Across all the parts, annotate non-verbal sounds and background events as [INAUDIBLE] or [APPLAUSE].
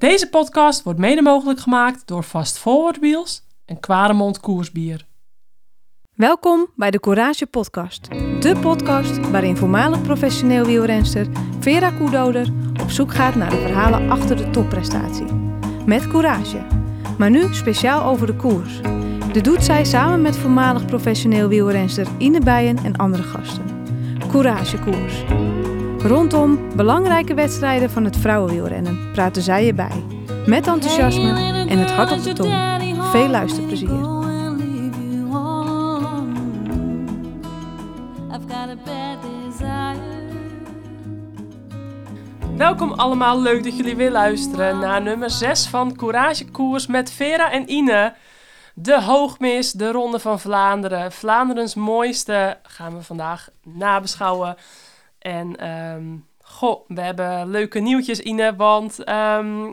Deze podcast wordt mede mogelijk gemaakt door Fast Forward Wheels en Kwaremond Koersbier. Welkom bij de Courage Podcast. De podcast waarin voormalig professioneel wielrenster Vera Koedoder op zoek gaat naar de verhalen achter de topprestatie. Met courage. Maar nu speciaal over de koers. Dit doet zij samen met voormalig professioneel wielrenster Ine Bijen en andere gasten. Courage Koers. Rondom belangrijke wedstrijden van het vrouwenwielrennen praten zij je bij. Met enthousiasme en het hart op de tong. Veel luisterplezier. Welkom allemaal, leuk dat jullie weer luisteren naar nummer 6 van Courage Koers met Vera en Ine. De Hoogmis, de Ronde van Vlaanderen, Vlaanderens mooiste gaan we vandaag nabeschouwen. En ehm, goh, we hebben leuke nieuwtjes Ine, want ehm,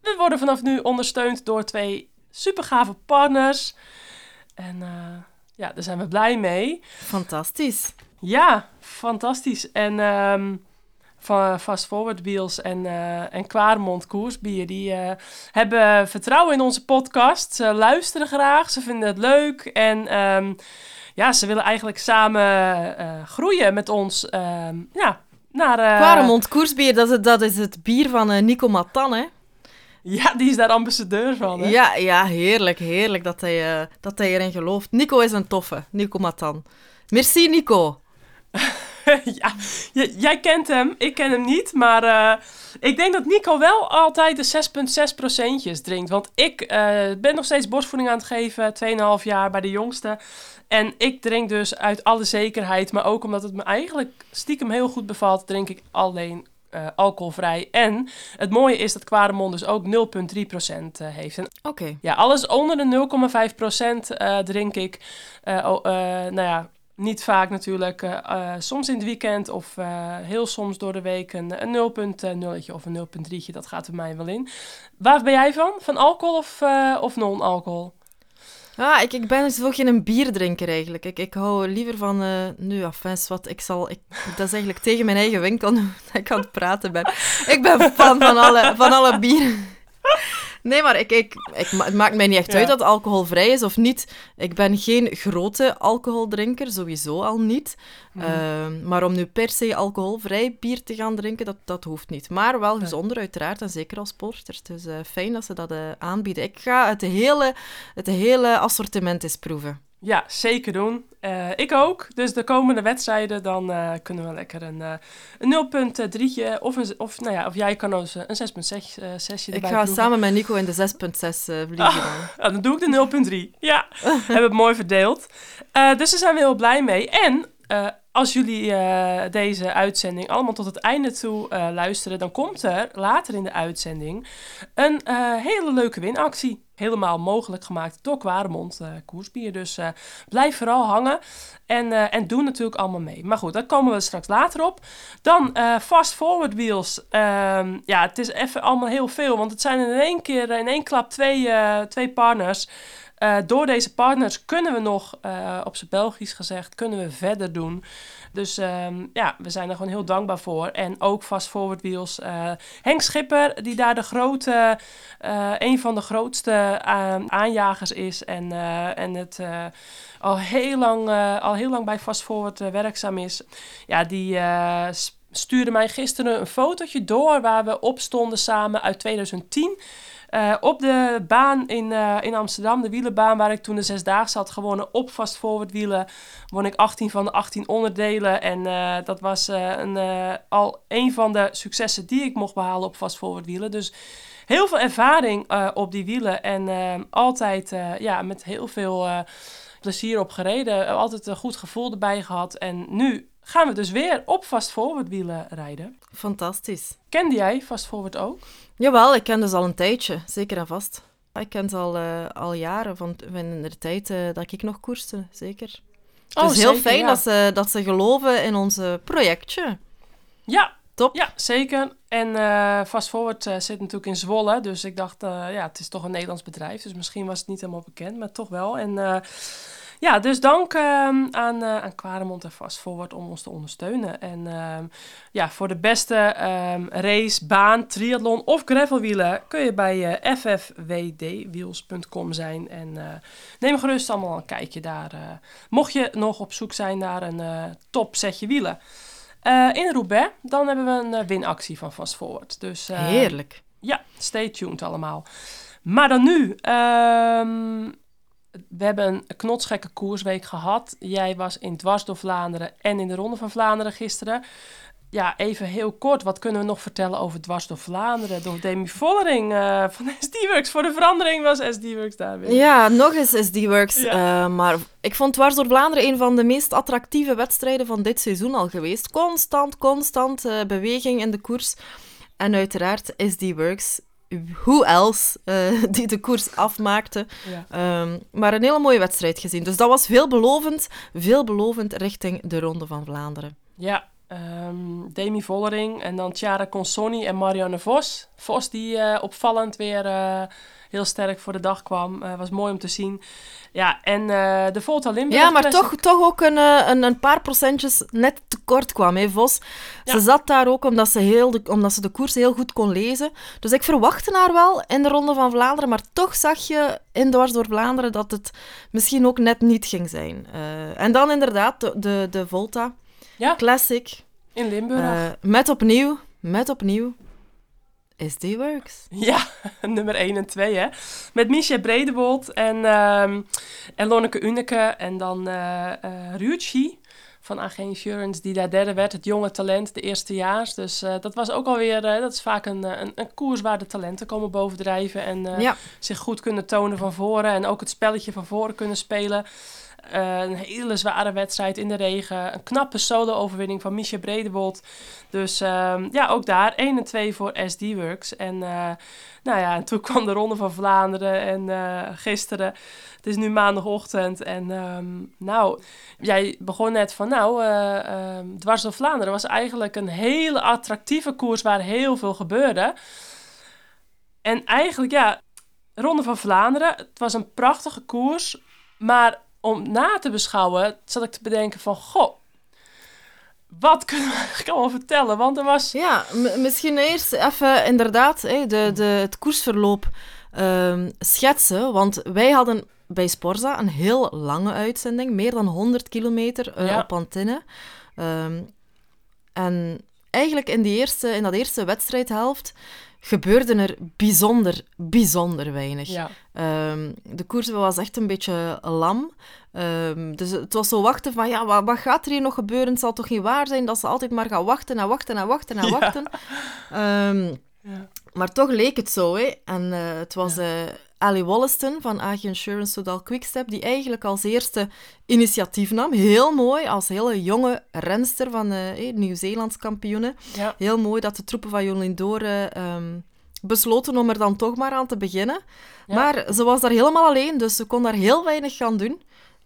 we worden vanaf nu ondersteund door twee supergave partners. En uh, ja, daar zijn we blij mee. Fantastisch. Ja, fantastisch. En um, van Fast Forward Wheels en, uh, en Kwaremond Koersbier. Die uh, hebben vertrouwen in onze podcast. Ze luisteren graag, ze vinden het leuk. En um, ja, ze willen eigenlijk samen uh, groeien met ons. ja, naar, Kwaremond Koersbier, dat is, het, dat is het bier van Nico Matan, hè? Ja, die is daar ambassadeur van. Hè? Ja, ja, heerlijk, heerlijk dat hij, dat hij erin gelooft. Nico is een toffe, Nico Matan. Merci, Nico. [LAUGHS] [LAUGHS] ja, jij kent hem, ik ken hem niet. Maar uh, ik denk dat Nico wel altijd de 6,6 procentjes drinkt. Want ik uh, ben nog steeds borstvoeding aan het geven, 2,5 jaar bij de jongste. En ik drink dus uit alle zekerheid, maar ook omdat het me eigenlijk stiekem heel goed bevalt, drink ik alleen uh, alcoholvrij. En het mooie is dat Quaremont dus ook 0,3% uh, heeft. Oké. Okay. Ja, alles onder de 0,5% uh, drink ik. Nou ja, niet vaak natuurlijk. Uh, uh, soms in het weekend of uh, heel soms door de week een, een 0,0 of een 0,3. Dat gaat er mij wel in. Waar ben jij van? Van alcohol of, of non-alcohol? Ah, ik, ik ben zo geen bierdrinker eigenlijk. Ik, ik hou liever van... nu, afens, wat ik zal... Ik, dat is eigenlijk tegen mijn eigen winkel [LAUGHS] dat ik aan het praten ben. Ik ben fan van alle, van alle bieren. Nee, maar ik, ik, ik, het maakt mij niet echt ja. uit dat alcoholvrij is of niet. Ik ben geen grote alcoholdrinker, sowieso al niet. Mm. Uh, maar om nu per se alcoholvrij bier te gaan drinken, dat, dat hoeft niet. Maar wel gezonder uiteraard, en zeker als sporters. Dus uh, fijn dat ze dat uh, aanbieden. Ik ga het hele, het hele assortiment eens proeven. Ja, zeker doen. Uh, ik ook. Dus de komende wedstrijden, dan uh, kunnen we lekker een, uh, een 0.3'tje of, een, of, nou ja, of jij kan ons een 6.6 sessie Ik ga proeven. samen met Nico in de 6.6 vliegen [LAUGHS] ah, dan. dan doe ik de 0.3. Ja, [LAUGHS] hebben het mooi verdeeld. dus daar zijn we heel blij mee. En als jullie deze uitzending allemaal tot het einde toe luisteren, dan komt er later in de uitzending een hele leuke winactie. Helemaal mogelijk gemaakt door Kwaremond Koersbier. Dus blijf vooral hangen en, en doe natuurlijk allemaal mee. Maar goed, daar komen we straks later op. Dan Fast Forward Wheels. Ehm, ja, het is even allemaal heel veel, want het zijn in één keer, in één klap twee, twee partners. Uh, door deze partners kunnen we nog, uh, op zijn Belgisch gezegd, kunnen we verder doen. Dus um, ja, we zijn er gewoon heel dankbaar voor. En ook Fast Forward Wheels. Uh, Henk Schipper, die daar de grote, een van de grootste aanjagers is. En, en het al, heel lang, al heel lang bij Fast Forward werkzaam is. Ja, die stuurde mij gisteren een fotootje door waar we op stonden samen uit 2010. Uh, op de baan in, uh, in Amsterdam, de wielenbaan waar ik toen de zesdaagse had gewonnen op fast forward wielen, won ik 18 van de 18 onderdelen. En uh, dat was een, al een van de successen die ik mocht behalen op fast forward wielen. Dus heel veel ervaring op die wielen en altijd ja, met heel veel plezier op gereden. Altijd een goed gevoel erbij gehad. En nu gaan we dus weer op fast forward wielen rijden. Fantastisch. Kende jij fast forward ook? Jawel, ik ken dus al een tijdje, zeker en vast. Ik ken ze al, uh, al jaren, van, van de tijd uh, dat ik nog koerste, zeker. Oh, het is heel zeker, fijn ja. dat, ze, dat ze geloven in ons projectje. Ja, top. Ja, zeker. En uh, Fast Forward zit natuurlijk in Zwolle, dus ik dacht, ja, het is toch een Nederlands bedrijf, dus misschien was het niet helemaal bekend, maar toch wel. En ja, dus dank ehm, aan, uh, aan Quaremont en Fast Forward om ons te ondersteunen. En ehm, ja, voor de beste ehm, race, baan, triathlon of gravelwielen kun je bij uh, ffwdwiels.com zijn. En uh, neem gerust allemaal een kijkje daar. mocht je nog op zoek zijn naar een top setje wielen. in Roubaix, dan hebben we een winactie van Fast Forward. Dus, Heerlijk. Ja, stay tuned allemaal. Maar dan nu we hebben een knotsgekke koersweek gehad. Jij was in Dwars door Vlaanderen en in de Ronde van Vlaanderen gisteren. Ja, even heel kort, wat kunnen we nog vertellen over Dwars door Vlaanderen? Door Demi Vollering uh, van [LAUGHS] SD-Works. Voor de verandering was SD-Works daar weer. Ja, nog eens SD-Works. Uh, maar ik vond Dwars door Vlaanderen een van de meest attractieve wedstrijden van dit seizoen al geweest. Constant, constant uh, beweging in de koers. En uiteraard SD-Works who else uh, [LAUGHS] die de koers afmaakte. Ja. Um, maar een hele mooie wedstrijd gezien. Dus dat was veelbelovend, veelbelovend richting de Ronde van Vlaanderen. Ja, um, Demi Vollering en dan Chiara Consoni en Marianne Vos. Vos die uh, opvallend weer uh, heel sterk voor de dag kwam. Uh, was mooi om te zien. Ja, en uh, de Volta Limburg... Ja, maar toch, toch ook een, een, een, paar procentjes net tekort kwam, hè, Vos. Ja. Ze zat daar ook omdat ze, heel de, omdat ze de koers heel goed kon lezen. Dus ik verwachtte haar wel in de Ronde van Vlaanderen, maar toch zag je in Dwars door Vlaanderen dat het misschien ook net niet ging zijn. Uh, en dan inderdaad de, de, de Volta. Ja. Classic. In Limburg. Met opnieuw, met opnieuw SD Works. Ja, [LAUGHS] nummer 1 en 2, hè. Met Micha Bredewold en, um, en Lonneke Uneke en dan uh, uh, van AG Insurance, die daar derde werd. Het jonge talent, de eerstejaars. Dus uh, dat was ook alweer, uh, dat is vaak een, een, een, koers waar de talenten komen bovendrijven. En ja. zich goed kunnen tonen van voren. En ook het spelletje van voren kunnen spelen. Uh, een hele zware wedstrijd in de regen. Een knappe solo-overwinning van Micha Bredewold. Dus uh, ja, ook daar 1 en 2 voor SD Works. En uh, nou ja, en toen kwam de Ronde van Vlaanderen. En uh, gisteren, het is nu maandagochtend. En um, nou, jij begon net van nou, um, Dwars door Vlaanderen was eigenlijk een hele attractieve koers waar heel veel gebeurde. En eigenlijk ja, Ronde van Vlaanderen, het was een prachtige koers. Maar om na te beschouwen, zat ik te bedenken van, goh, wat kunnen we eigenlijk allemaal vertellen? Want er was... Ja, misschien eerst even inderdaad hè, de, de, het koersverloop um, schetsen. Want wij hadden bij Sporza een heel lange uitzending, meer dan 100 kilometer uh, ja. op antenne. Um, en eigenlijk in, die eerste, in dat eerste wedstrijdhelft gebeurde er bijzonder, bijzonder weinig. Ja. Um, de koers was echt een beetje lam. Um, dus het was zo wachten van, ja, wat, wat, gaat er hier nog gebeuren? Het zal toch niet waar zijn dat ze altijd maar gaan wachten en wachten en wachten en ja. wachten. Um, ja. Maar toch leek het zo, hè. En uh, het was uh, Ali Wollaston van AG Insurance Sodal Quickstep die eigenlijk als eerste initiatief nam. Heel mooi, als hele jonge renster van uh, Nieuw-Zeelands kampioenen. Ja. Heel mooi dat de troepen van Jolien Doren um, besloten om er dan toch maar aan te beginnen. Ja. Maar ze was daar helemaal alleen, dus ze kon daar heel weinig gaan doen.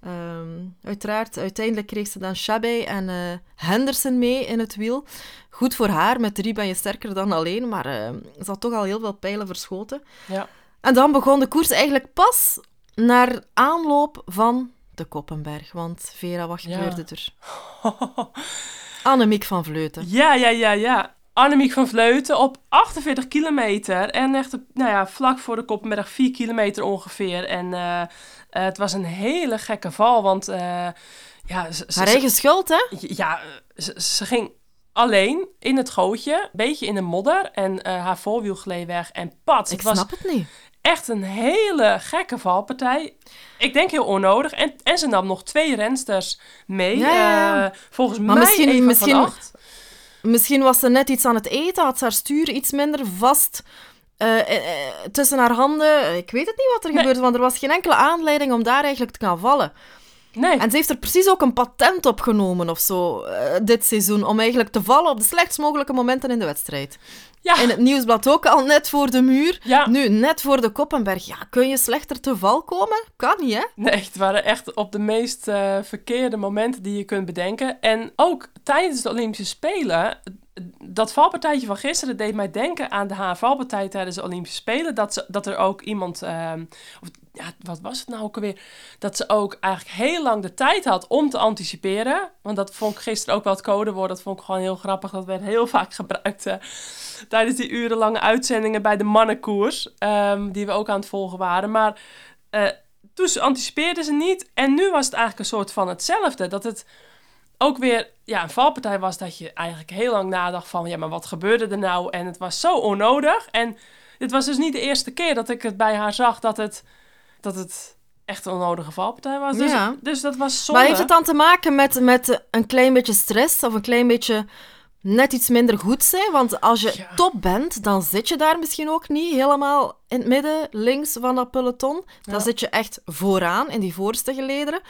Um, uiteraard, uiteindelijk kreeg ze dan Chabay en uh, Henderson mee in het wiel. Goed voor haar, met drie ben je sterker dan alleen, maar uh, ze had toch al heel veel pijlen verschoten. Ja. En dan begon de koers eigenlijk pas naar aanloop van de Koppenberg. Want Vera, wat gebeurde ja. er? [LAUGHS] Annemiek van Vleuten. Ja, ja, ja, ja. Annemiek van Vleuten op 48 kilometer. En echt nou ja, vlak voor de Koppenberg 4 kilometer ongeveer. En uh, uh, het was een hele gekke val, want... Uh, ja, ze, Haar eigen schuld, hè? Ja, ze, ze ging alleen in het gootje, een beetje in de modder. En uh, haar voorwiel gleed weg en pat. Ik het snap het niet. Echt een hele gekke valpartij. Ik denk heel onnodig. En, en ze nam nog twee rensters mee. Ja, ja, ja. Uh, volgens maar mij misschien, even misschien. Misschien was ze net iets aan het eten, had ze haar stuur iets minder vast uh, uh, tussen haar handen. Ik weet het niet wat er Nee. gebeurde, want er was geen enkele aanleiding om daar eigenlijk te gaan vallen. Nee. En ze heeft er precies ook een patent op genomen of zo, eh, dit seizoen, om eigenlijk te vallen op de slechtst mogelijke momenten in de wedstrijd. Ja. In het nieuwsblad ook al net voor de muur. Ja. Nu, net voor de Koppenberg. Ja, kun je slechter te val komen? Kan niet, hè? Nee, het waren echt op de meest uh, verkeerde momenten die je kunt bedenken. En ook tijdens de Olympische Spelen, dat valpartijtje van gisteren deed mij denken aan de valpartij tijdens de Olympische Spelen. Dat, ze, dat er ook iemand, uh, of ja, wat was het nou ook alweer? Dat ze ook eigenlijk heel lang de tijd had om te anticiperen. Want dat vond ik gisteren ook wel het codewoord. Dat vond ik gewoon heel grappig. Dat werd heel vaak [LAUGHS] gebruikt eh, tijdens die urenlange uitzendingen bij de mannenkoers. ehm, die we ook aan het volgen waren. Maar eh, toen ze anticipeerden ze niet. En nu was het eigenlijk een soort van hetzelfde. Dat het ook weer ja, een valpartij was dat je eigenlijk heel lang nadacht van... ja, maar wat gebeurde er nou? En het was zo onnodig. En dit was dus niet de eerste keer dat ik het bij haar zag... dat het, dat het echt een onnodige valpartij was. Dus, Ja. dus dat was zonde. Maar heeft het dan te maken met, met een klein beetje stress of een klein beetje net iets minder goed zijn? Want als je Ja. top bent, dan zit je daar misschien ook niet helemaal in het midden, links van dat peloton. Dan Ja. zit je echt vooraan in die voorste gelederen.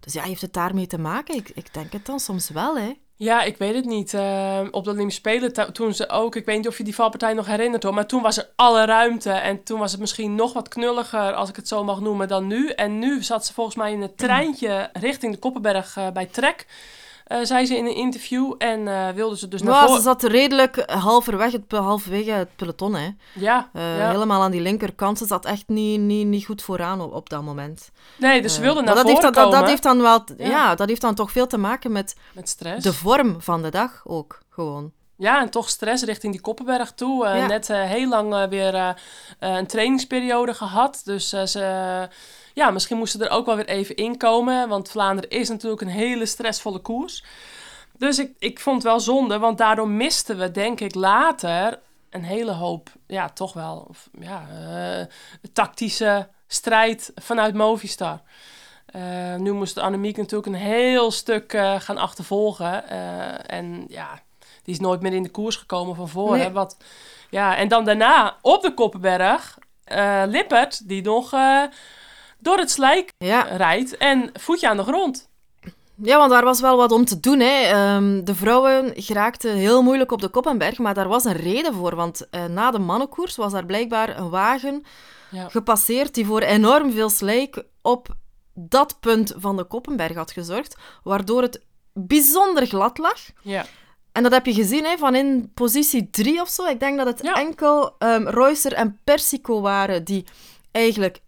Dus ja, heeft het daarmee te maken? Ik, ik denk het dan soms wel, hè. Ja, ik weet het niet. Eh, op de Olympische Spelen toen ze ook... Ik weet niet of je die valpartij nog herinnert hoor. Maar toen was er alle ruimte. En toen was het misschien nog wat knulliger, als ik het zo mag noemen, dan nu. En nu zat ze volgens mij in het treintje richting de Koppenberg eh, bij Trek. Eh, zei ze in een interview. En eh wilde ze dus naar Maar ze voren... zat redelijk halverwege het, halverwege het peloton, hè. Ja, Eh, ja. Helemaal aan die linkerkant. Ze zat echt niet, niet, niet goed vooraan op, op dat moment. Nee, dus ze Eh, wilde naar dat heeft, voren dan, dat, dat heeft dan wel... Ja. Ja. dat heeft dan toch veel te maken met Met stress. de vorm van de dag ook, gewoon. Ja, en toch stress richting die Koppenberg toe. Eh, Ja. Net eh, heel lang eh, weer een trainingsperiode gehad. Dus ze, ja, misschien moesten er ook wel weer even inkomen. Want Vlaanderen is natuurlijk een hele stressvolle koers. Dus ik, ik vond het wel zonde, want daardoor misten we, denk ik, later een hele hoop, ja, toch wel, of, ja, tactische strijd vanuit Movistar. Nu moest Annemiek natuurlijk een heel stuk gaan achtervolgen. En ja, die is nooit meer in de koers gekomen van voren. Nee. Wat, ja, en dan daarna op de Koppenberg, eh Lippert, die nog eh, door het slijk Ja. rijdt en voetje aan de grond. ja, want daar was wel wat om te doen. Hè. Ehm, de vrouwen geraakten heel moeilijk op de Koppenberg, maar daar was een reden voor. Want eh, na de mannenkoers was daar blijkbaar een wagen Ja. gepasseerd die voor enorm veel slijk op dat punt van de Koppenberg had gezorgd, waardoor het bijzonder glad lag. Ja. En dat heb je gezien hè, van in positie 3 of zo. Ik denk dat het Ja. enkel Reusser en Persico waren die eigenlijk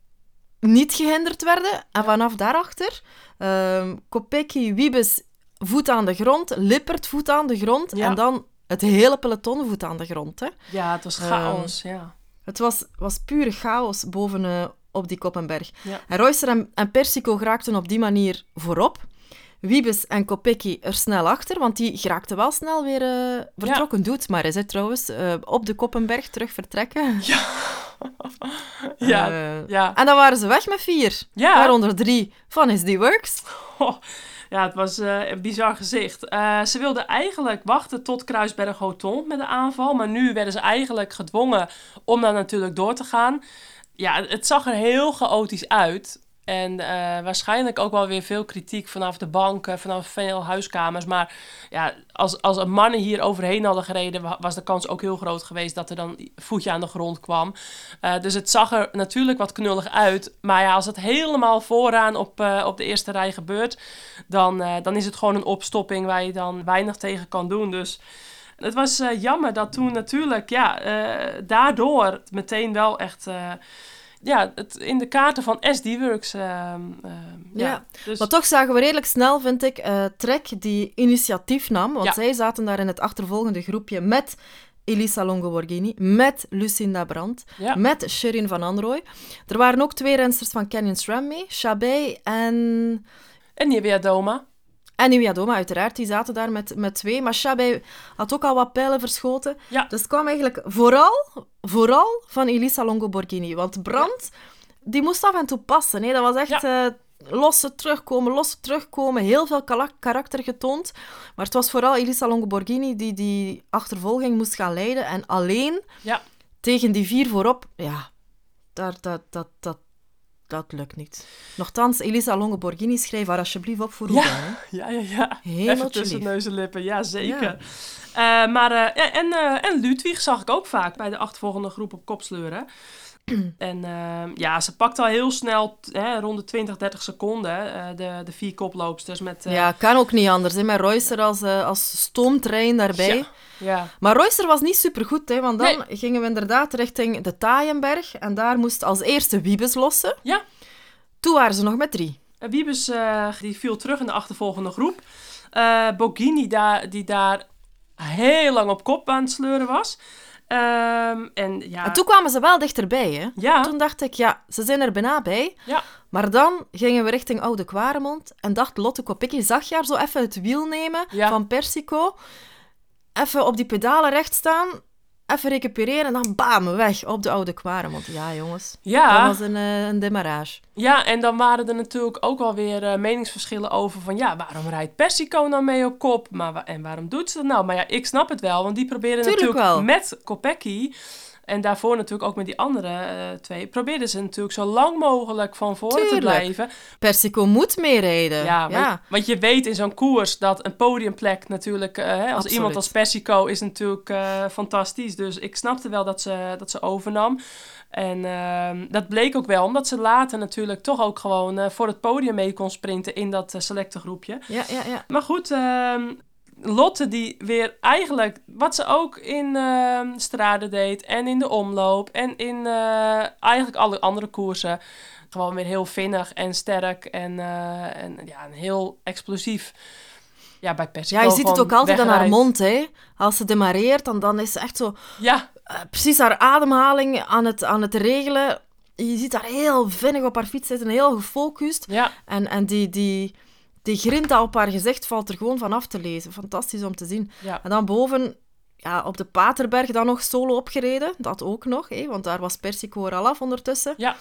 niet gehinderd werden. En vanaf daarachter, ehm Kopecky, Wiebes, voet aan de grond, Lippert, voet aan de grond. Ja. En dan het hele peloton voet aan de grond. Hè. ja, het was Ehm, chaos, ja. Het was, was pure chaos boven eh, op die Koppenberg. Ja. En Reusser en, en Persico geraakten op die manier voorop. Wiebes en Kopecky er snel achter, want die geraakten wel snel weer eh, vertrokken. Doet maar eens, hè, trouwens. eh, op de Koppenberg terug vertrekken. [LAUGHS] Ja, Eh, ja. En dan waren ze weg met vier. Ja. Waaronder drie van SD Works. Oh, ja, het was een bizar gezicht. Ze wilden eigenlijk wachten tot Kruisberg-Hoton met de aanval. Maar nu werden ze eigenlijk gedwongen om dan natuurlijk door te gaan. Ja, het- het zag er heel chaotisch uit. En eh, waarschijnlijk ook wel weer veel kritiek vanaf de banken, vanaf veel huiskamers. Maar ja, als, als mannen hier overheen hadden gereden, wa- was de kans ook heel groot geweest dat er dan voetje aan de grond kwam. Eh, dus het zag er natuurlijk wat knullig uit. Maar ja, als het helemaal vooraan op, eh, op de eerste rij gebeurt, dan, dan is het gewoon een opstopping waar je dan weinig tegen kan doen. Dus het was jammer dat toen natuurlijk, ja, daardoor meteen wel echt. Ja, het in de kaarten van SD-Works. ehm, ehm, ja. Ja, dus, Maar toch zagen we redelijk snel, vind ik, eh Trek die initiatief nam. Want Ja. zij zaten daar in het achtervolgende groepje met Elisa Longo-Borghini, met Lucinda Brandt, ja. met Shirin van Anrooy. Er waren ook twee rensters van Canyon SRAM mee, en... En Nivea Doma. En Nieuwia Doma, uiteraard. Die zaten daar met, met twee. Maar Chabet had ook al wat pijlen verschoten. Ja. Dus het kwam eigenlijk vooral, vooral van Elisa Longo-Borghini. Want Brandt, die moest af en toe passen. Hè. Dat was echt eh, losse terugkomen, losse terugkomen. Heel veel karakter getoond. Maar het was vooral Elisa Longo-Borghini die die achtervolging moest gaan leiden. En alleen Ja. tegen die vier voorop, ja, daar, dat, dat, dat, dat lukt niet. Nochtans, Elisa Longo-Borghini, schrijf haar alsjeblieft op voor Ja. Ja, ja, ja. Even tussen neus en lippen, ja zeker. Eh, maar, eh, en, eh, en Ludwig zag ik ook vaak bij de achtervolgende groep op kopsleuren. [CLEARS THROAT] en eh, ja, ze pakt al heel snel, hè, rond de 20, 30 seconden, eh, de, de vier koploopsters met... eh, Ja, kan ook niet anders. Hè. Met Reusser als, eh, als stoomtrein daarbij. Ja. ja. Maar Reusser was niet supergoed, hè, want dan Nee. gingen we inderdaad richting de Taaienberg. En daar moest als eerste Wiebes lossen. Ja. Toen waren ze nog met drie. Uh, Wiebes uh, die viel terug in de achtervolgende groep. Uh, Bogini, daar, die daar heel lang op kop aan het sleuren was. Um, en, ja... en toen kwamen ze wel dichterbij, hè? Ja. Toen dacht ik, ja, ze zijn er bijna bij. Ja. Maar dan gingen we richting Oude Kwaremond en dacht Lotte Koppikkie, zag je haar zo even het wiel nemen Ja. van Persico, even op die pedalen recht staan, even recupereren en dan bam, weg op de Oude Kwaremond. Ja, jongens. Ja. Dat was een, eh, een demarrage. Ja, en dan waren er natuurlijk ook wel weer uh, meningsverschillen over van ja, waarom rijdt Persico nou mee op kop? Maar en waarom doet ze dat nou? Maar ja, ik snap het wel, want die proberen Tuurlijk natuurlijk wel. met Kopecky en daarvoor natuurlijk ook met die andere uh, twee, probeerden ze natuurlijk zo lang mogelijk van voren te blijven. Persico moet meerijden. Ja, ja. Want, want, je weet in zo'n koers dat een podiumplek natuurlijk, uh, hè, als Absoluut. iemand als Persico is natuurlijk uh, fantastisch. Dus ik snapte wel dat ze, dat ze overnam. En uh, dat bleek ook wel, omdat ze later natuurlijk toch ook gewoon uh, voor het podium mee kon sprinten in dat uh, selecte groepje. Ja, ja, ja. Maar goed, ehm, Lotte die weer eigenlijk, wat ze ook in uh, Strade deed en in de omloop en in uh, eigenlijk alle andere koersen, gewoon weer heel vinnig en sterk en, uh, en ja, heel explosief. Ja, bij Persico Ja, je ziet het ook altijd aan haar mond, hè. Als ze demareert, dan, dan is ze echt zo... Ja, uh, precies haar ademhaling aan het, aan het regelen. Je ziet haar heel vinnig op haar fiets zitten, heel gefocust. ja, En, en die, die, die grinta op haar gezicht valt er gewoon van af te lezen. Fantastisch om te zien. ja. En dan boven, ja, op de Paterberg dan nog solo opgereden. Dat ook nog, hè, want daar was Persico er al af ondertussen. Ja.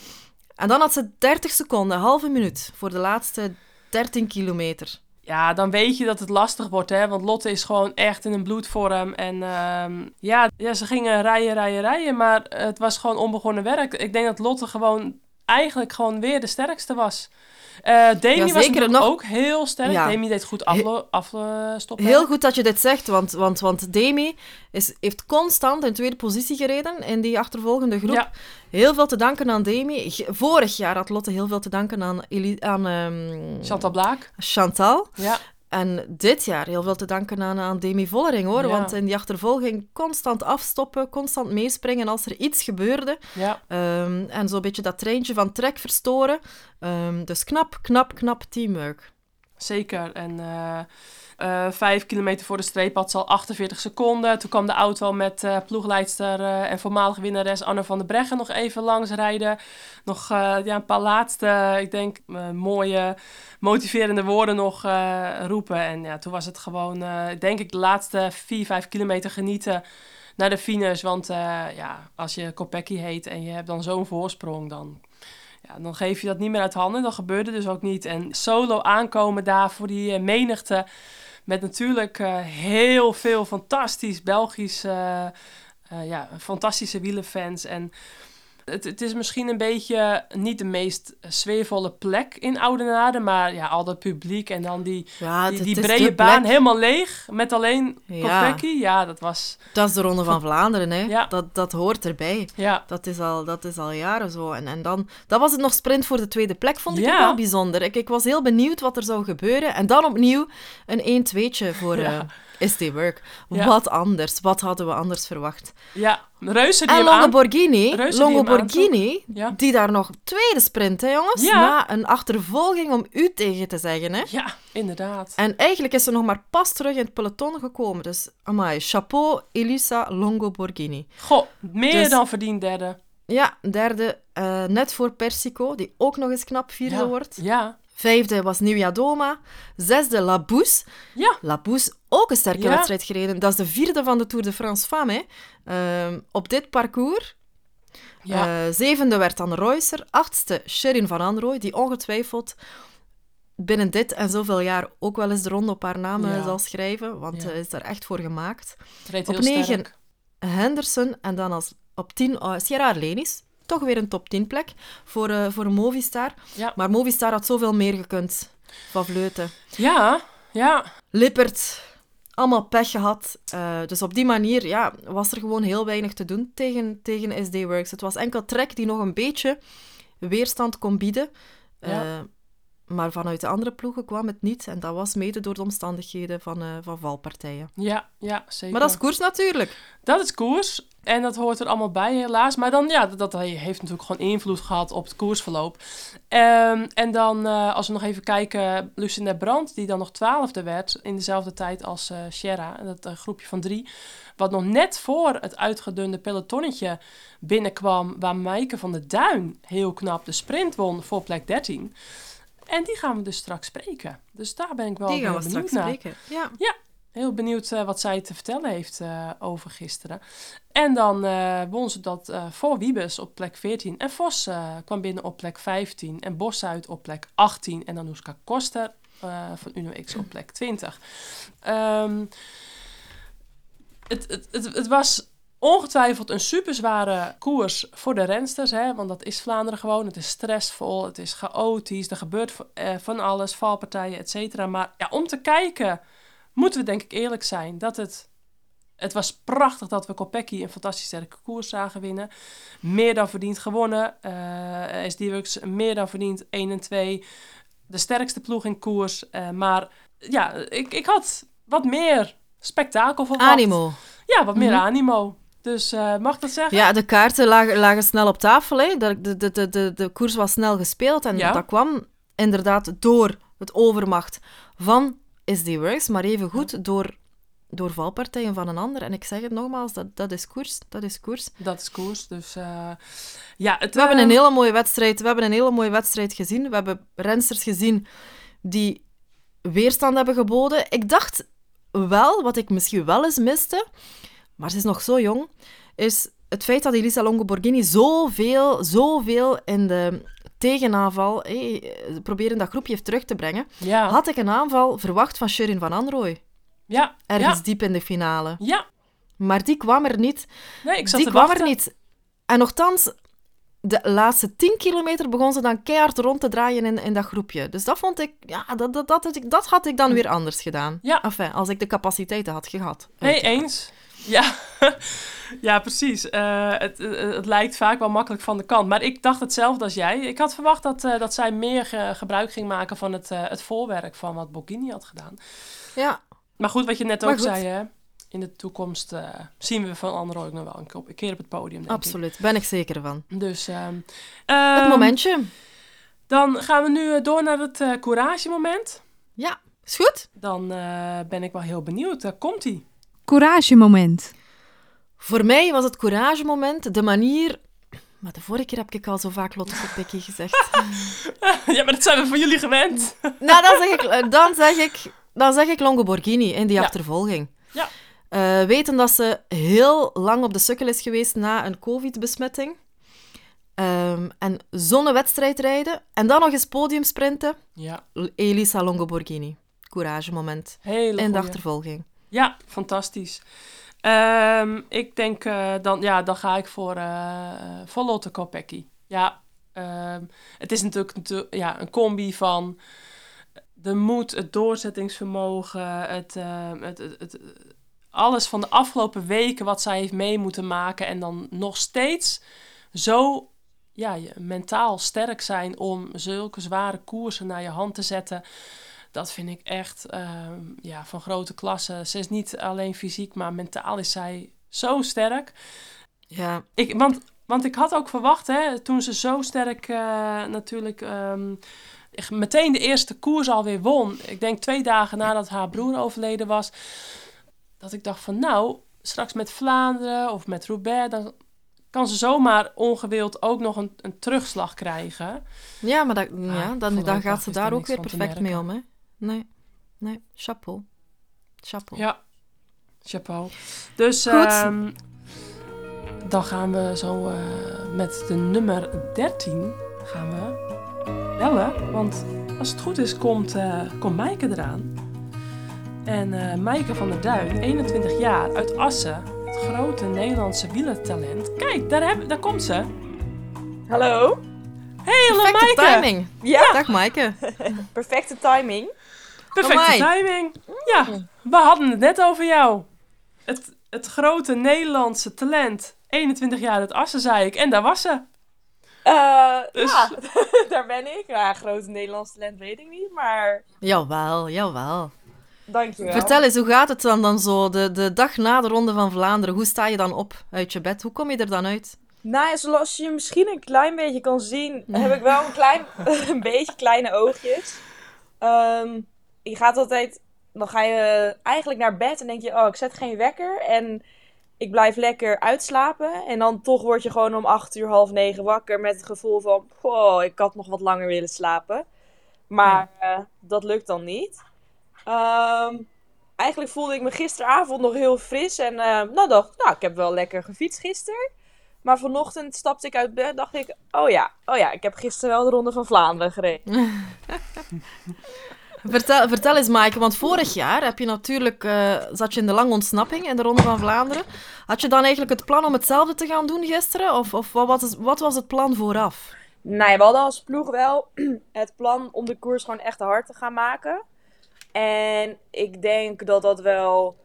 En dan had ze 30 seconden, halve minuut, voor de laatste 13 kilometer. Ja, dan weet je dat het lastig wordt, hè. Want Lotte is gewoon echt in een bloedvorm. En uh, ja, ja, ze gingen rijden, rijden, rijden. Maar het was gewoon onbegonnen werk. Ik denk dat Lotte gewoon eigenlijk gewoon weer de sterkste was. Uh, Demi ja, was zeker nog... ook heel sterk. Ja. Demi deed goed afstoppen. Heel goed dat je dit zegt, want, want, want Demi is, heeft constant in tweede positie gereden in die achtervolgende groep. Ja. Heel veel te danken aan Demi. Vorig jaar had Lotte heel veel te danken aan, Eli aan um, Chantal Blaak. Chantal. Ja. En dit jaar heel veel te danken aan, aan Demi Vollering, hoor. Ja. Want in die achtervolging constant afstoppen, constant meespringen als er iets gebeurde. Ja. Um, en zo'n beetje dat treintje van trek verstoren. Um, dus knap, knap, knap teamwork. Zeker. En uh, uh, vijf kilometer voor de streep had ze al 48 seconden. Toen kwam de auto met uh, ploegleidster uh, en voormalige winnares Anne van der Breggen nog even langs rijden. Nog ja, een paar laatste, ik denk, mooie, motiverende woorden nog roepen. En ja, toen was het gewoon, denk ik, de laatste vier, vijf kilometer genieten naar de finish. Want ja, als je Kopecky heet en je hebt dan zo'n voorsprong, dan ja, dan geef je dat niet meer uit handen. Dat gebeurde dus ook niet. En solo aankomen daar voor die menigte. Met natuurlijk uh, heel veel fantastisch Belgisch, uh, ja, fantastische wielenfans. En het, het, is misschien een beetje niet de meest sfeervolle plek in Oudenaarde. Maar ja, al dat publiek en dan die, ja, die, brede baan helemaal leeg. Met alleen Kopecky. Ja. ja, dat was... Dat is de Ronde van Vlaanderen, hè. Ja. Dat, dat hoort erbij. Ja. Dat, is al, dat is al jaren zo. En, en dan... Dat was het nog sprint voor de tweede plek, vond ik wel bijzonder. Ik, ik was heel benieuwd wat er zou gebeuren. En dan opnieuw een 1-2'tje voor... [LAUGHS] Uh, SD Work. Ja. Wat anders? Wat hadden we anders verwacht? Ja, Reuzen die En aan... Longoborghini, die Ja. daar nog tweede sprint, hè jongens? Ja. Na een achtervolging om u tegen te zeggen, hè? Ja, inderdaad. En eigenlijk is ze nog maar pas terug in het peloton gekomen. Dus, amai, chapeau, Elisa Longoborghini. Goh, meer Dus- dan verdiend derde. Ja, derde, eh, net voor Persico, die ook nog eens knap vierde ja. wordt. Ja, Vijfde was Doma. Zesde Labous. ja, Labous ook een sterke Ja. wedstrijd gereden. Dat is de vierde van de Tour de France Femme. Hè. Ehm, op dit parcours. ja. Eh, zevende werd dan Reusser. Achtste Sherin van Anrooy, die ongetwijfeld binnen dit en zoveel jaar ook wel eens de ronde op haar naam eh, Ja. zal schrijven. Want hij is daar echt voor gemaakt. op negen. Henderson en dan als op 10 uh, Sierra Arlenis. Toch weer een top 10 plek voor, uh, voor Movistar. Maar Movistar had zoveel meer gekund van Vleuten. Ja, ja, Lippert, allemaal pech gehad. Uh, dus op die manier ja, was er gewoon heel weinig te doen tegen, tegen SD Works. Het was enkel Trek die nog een beetje weerstand kon bieden. Ja. Uh, maar vanuit de andere ploegen kwam het niet. En dat was mede door de omstandigheden van, uh, van valpartijen. ja, ja, zeker. Maar dat is koers natuurlijk. Dat is koers. En dat hoort er allemaal bij, helaas. Maar dan, ja, dat, dat heeft natuurlijk gewoon invloed gehad op het koersverloop. Ehm, en dan, eh, als we nog even kijken, Lucinda Brandt, die dan nog twaalfde werd in dezelfde tijd als uh, Sierra, dat uh, groepje van drie. Wat nog net voor het uitgedunde pelotonnetje binnenkwam, waar Maaike van der Duin heel knap de sprint won voor plek 13. En die gaan we dus straks spreken. Dus daar ben ik wel die gaan we straks naar. spreken. Ja. Ja, heel benieuwd uh, wat zij te vertellen heeft uh, over gisteren. En dan uh, won ze dat voor Wiebes op plek 14. En Vos kwam binnen op plek 15. En Bossuit op plek 18. En Anouska Koster van Uno X op plek 20. Um, het, het, het, was ongetwijfeld een super zware koers voor de rensters. Hè? Want dat is Vlaanderen gewoon. Het is stressvol, het is chaotisch. Er gebeurt van alles, valpartijen, et cetera. Maar ja, om te kijken moeten we denk ik eerlijk zijn dat het... Het was prachtig dat we Kopecky een fantastisch sterke koers zagen winnen. Meer dan verdiend gewonnen. Uh, SD-Works meer dan verdiend 1 en 2. De sterkste ploeg in koers. Uh, maar ja, ik, ik had wat meer spektakel verwacht. Animo. Ja, wat meer mm -hmm. animo. Dus uh, mag dat zeggen? Ja, de kaarten lagen, lagen snel op tafel. Hè. De, de, de, de, de koers was snel gespeeld. En ja. dat kwam inderdaad door het overmacht van SD Works, maar even goed door, door valpartijen van een ander. En ik zeg het nogmaals, dat, dat is koers. Dat is koers. Dat is koers. Dus uh, ja, het, we hebben een hele mooie wedstrijd. We hebben een hele mooie wedstrijd gezien. We hebben rensters gezien die weerstand hebben geboden. Ik dacht wel, wat ik misschien wel eens miste, maar ze is nog zo jong, is het feit dat Elisa Longo Borghini zoveel, zoveel in de tegenaanval hey, proberen dat groepje terug te brengen. Ja. Had ik een aanval verwacht van Sherin van Anrooy. Ja. Ergens ja. diep in de finale. Ja. Maar die kwam er niet. Nee, ik zat die kwam wachten. er niet. En nogthans, de laatste 10 kilometer begon ze dan keihard rond te draaien in, in dat groepje. Dus dat vond ik, ja, dat, dat, dat, dat had ik dan weer anders gedaan. Ja. Enfin, als ik de capaciteiten had gehad. Nee, eens. Ja, [LAUGHS] ja precies. Uh, het, het, het, lijkt vaak wel makkelijk van de kant. Maar ik dacht hetzelfde als jij. Ik had verwacht dat, uh, dat zij meer ge gebruik ging maken van het, uh, het voorwerk van wat Bocchini had gedaan. Ja. Maar goed, wat je net ook zei, hè? in de toekomst zien we van Anne ook nog wel een, keer op het podium. Absoluut, ik. ben ik zeker van. Dus, um, het momentje. Dan gaan we nu door naar het courage-moment. Ja, is goed. Dan ben ik wel heel benieuwd. Daar komt hij. Couragemoment. Voor mij was het couragemoment de manier... Maar de vorige keer heb ik al zo vaak Lotte Kopecky gezegd. [LAUGHS] ja, maar dat zijn we van jullie gewend. nou, dan zeg ik, dan zeg ik, dan zeg ik Longo Borghini in die ja. achtervolging. Ja. Uh, weten dat ze heel lang op de sukkel is geweest na een covid-besmetting. Um, en zo'n wedstrijd rijden. En dan nog eens podium sprinten. Ja. Elisa Longo Borghini. Couragemoment. Hele in de achtervolging. Ja, fantastisch. Um, ik denk, uh, dan, ja, dan ga ik voor, uh, voor Lotte Kopecky. Ja, um, het is natuurlijk, ja, een combi van de moed, het doorzettingsvermogen, uh, het, het, het, alles van de afgelopen weken wat zij heeft mee moeten maken. En dan nog steeds zo ja, mentaal sterk zijn om zulke zware koersen naar je hand te zetten. Dat vind ik echt uh, ja, van grote klasse. Ze is niet alleen fysiek, maar mentaal is zij zo sterk. Ja. Ik, want, want ik had ook verwacht, hè, toen ze zo sterk uh, natuurlijk um, meteen de eerste koers alweer won. Ik denk twee dagen nadat haar broer overleden was. Dat ik dacht van nou, straks met Vlaanderen of met Roubaix, dan kan ze zomaar ongewild ook nog een, een terugslag krijgen. Ja, maar dat, ja, dan, dan gaat ze daar ook weer perfect mee om, hè? Nee, nee, chapeau. Chapeau. Ja, chapeau. Dus um, dan gaan we zo uh, met de nummer 13 gaan we bellen. Want als het goed is, komt, uh, komt Maaike eraan. En uh, Maaike van der Duin, 21 jaar, uit Assen. Het grote Nederlandse wielertalent. Kijk, daar, heb, daar komt ze. Hallo. Hey, hallo Perfecte Maaike. timing. Ja. Dag Maaike. [LAUGHS] Perfecte timing. Perfecte timing. Ja, we hadden het net over jou. Het, het grote Nederlandse talent. 21 jaar uit Assen, zei ik. En daar was ze. Uh, Dus- Ja, [LAUGHS] daar ben ik. Ja, grote Nederlands talent weet ik niet, maar Jawel, jawel. Dankjewel. Vertel eens, hoe gaat het dan, dan zo de, de dag na de Ronde van Vlaanderen? Hoe sta je dan op uit je bed? Hoe kom je er dan uit? Nou ja, zoals je misschien een klein beetje kan zien, heb ik wel een klein, [LAUGHS] een beetje kleine oogjes. Ehm, je gaat altijd, dan ga je eigenlijk naar bed en denk je, oh, ik zet geen wekker en ik blijf lekker uitslapen. En dan toch word je gewoon om acht uur, half negen wakker met het gevoel van, oh, ik had nog wat langer willen slapen. Maar eh, dat lukt dan niet. Ehm, eigenlijk voelde ik me gisteravond nog heel fris en eh, nou dacht, nou, ik heb wel lekker gefietst gisteren. Maar vanochtend stapte ik uit bed, dacht ik, oh ja, oh ja, ik heb gisteren wel de Ronde van Vlaanderen gereden. [LAUGHS] Vertel, vertel eens, Maaike, want vorig jaar heb je natuurlijk, eh, zat je in de lange ontsnapping in de Ronde van Vlaanderen. Had je dan eigenlijk het plan om hetzelfde te gaan doen gisteren? Of, of wat, wat was het plan vooraf? Nee, we hadden als ploeg wel [CLEARS THROAT] het plan om de koers gewoon echt hard te gaan maken. En ik denk dat dat wel.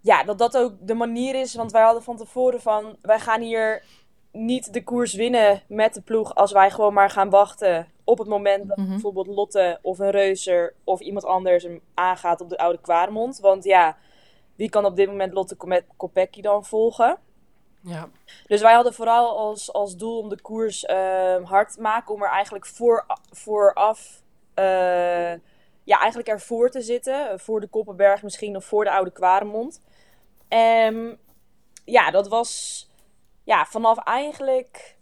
Ja, dat dat ook de manier is. Want wij hadden van tevoren van. Wij gaan hier niet de koers winnen met de ploeg. Als wij gewoon maar gaan wachten. Op het moment dat Mhm. bijvoorbeeld Lotte of een Reuser of iemand anders hem aangaat op de Oude Kwaremond. Want ja, wie kan op dit moment Lotte Kopecky dan volgen? Ja. Dus wij hadden vooral als, als doel om de koers ehm, hard te maken. Om er eigenlijk voor, vooraf, eh, ja, eigenlijk ervoor te zitten. Voor de Koppenberg misschien of voor de Oude Kwaremond. En ja, dat was ja, vanaf eigenlijk,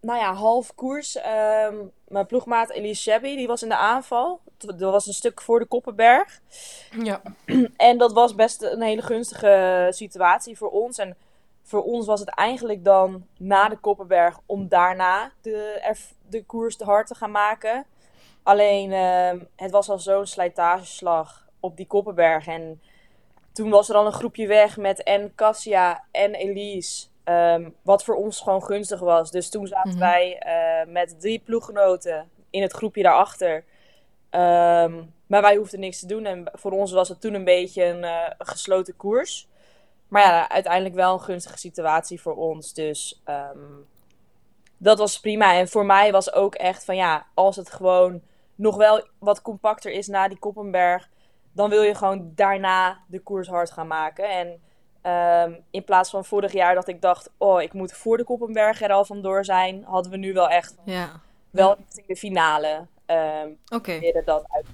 nou ja, half koers. ehm, mijn ploegmaat Elise Shabby, die was in de aanval. Dat was een stuk voor de Koppenberg. Ja. [CLEARS THROAT] En dat was best een hele gunstige situatie voor ons. En voor ons was het eigenlijk dan na de Koppenberg om daarna de, de koers te hard te gaan maken. Alleen ehm, het was al zo'n slijtageslag op die Koppenberg. En toen was er al een groepje weg met en Cassia en Elise. Ehm, wat voor ons gewoon gunstig was. Dus toen zaten Mhm. wij eh, met drie ploeggenoten in het groepje daarachter. Ehm, maar wij hoefden niks te doen. En voor ons was het toen een beetje een eh, gesloten koers. Maar ja, uiteindelijk wel een gunstige situatie voor ons. Dus ehm, dat was prima. En voor mij was ook echt van ja, als het gewoon nog wel wat compacter is na die Koppenberg. Dan wil je gewoon daarna de koers hard gaan maken. En ehm, in plaats van vorig jaar dat ik dacht, oh, ik moet voor de Koppenberg er al vandoor zijn. Hadden we nu wel echt Ja, wel richting de finale. ehm oké. proberen dat uit.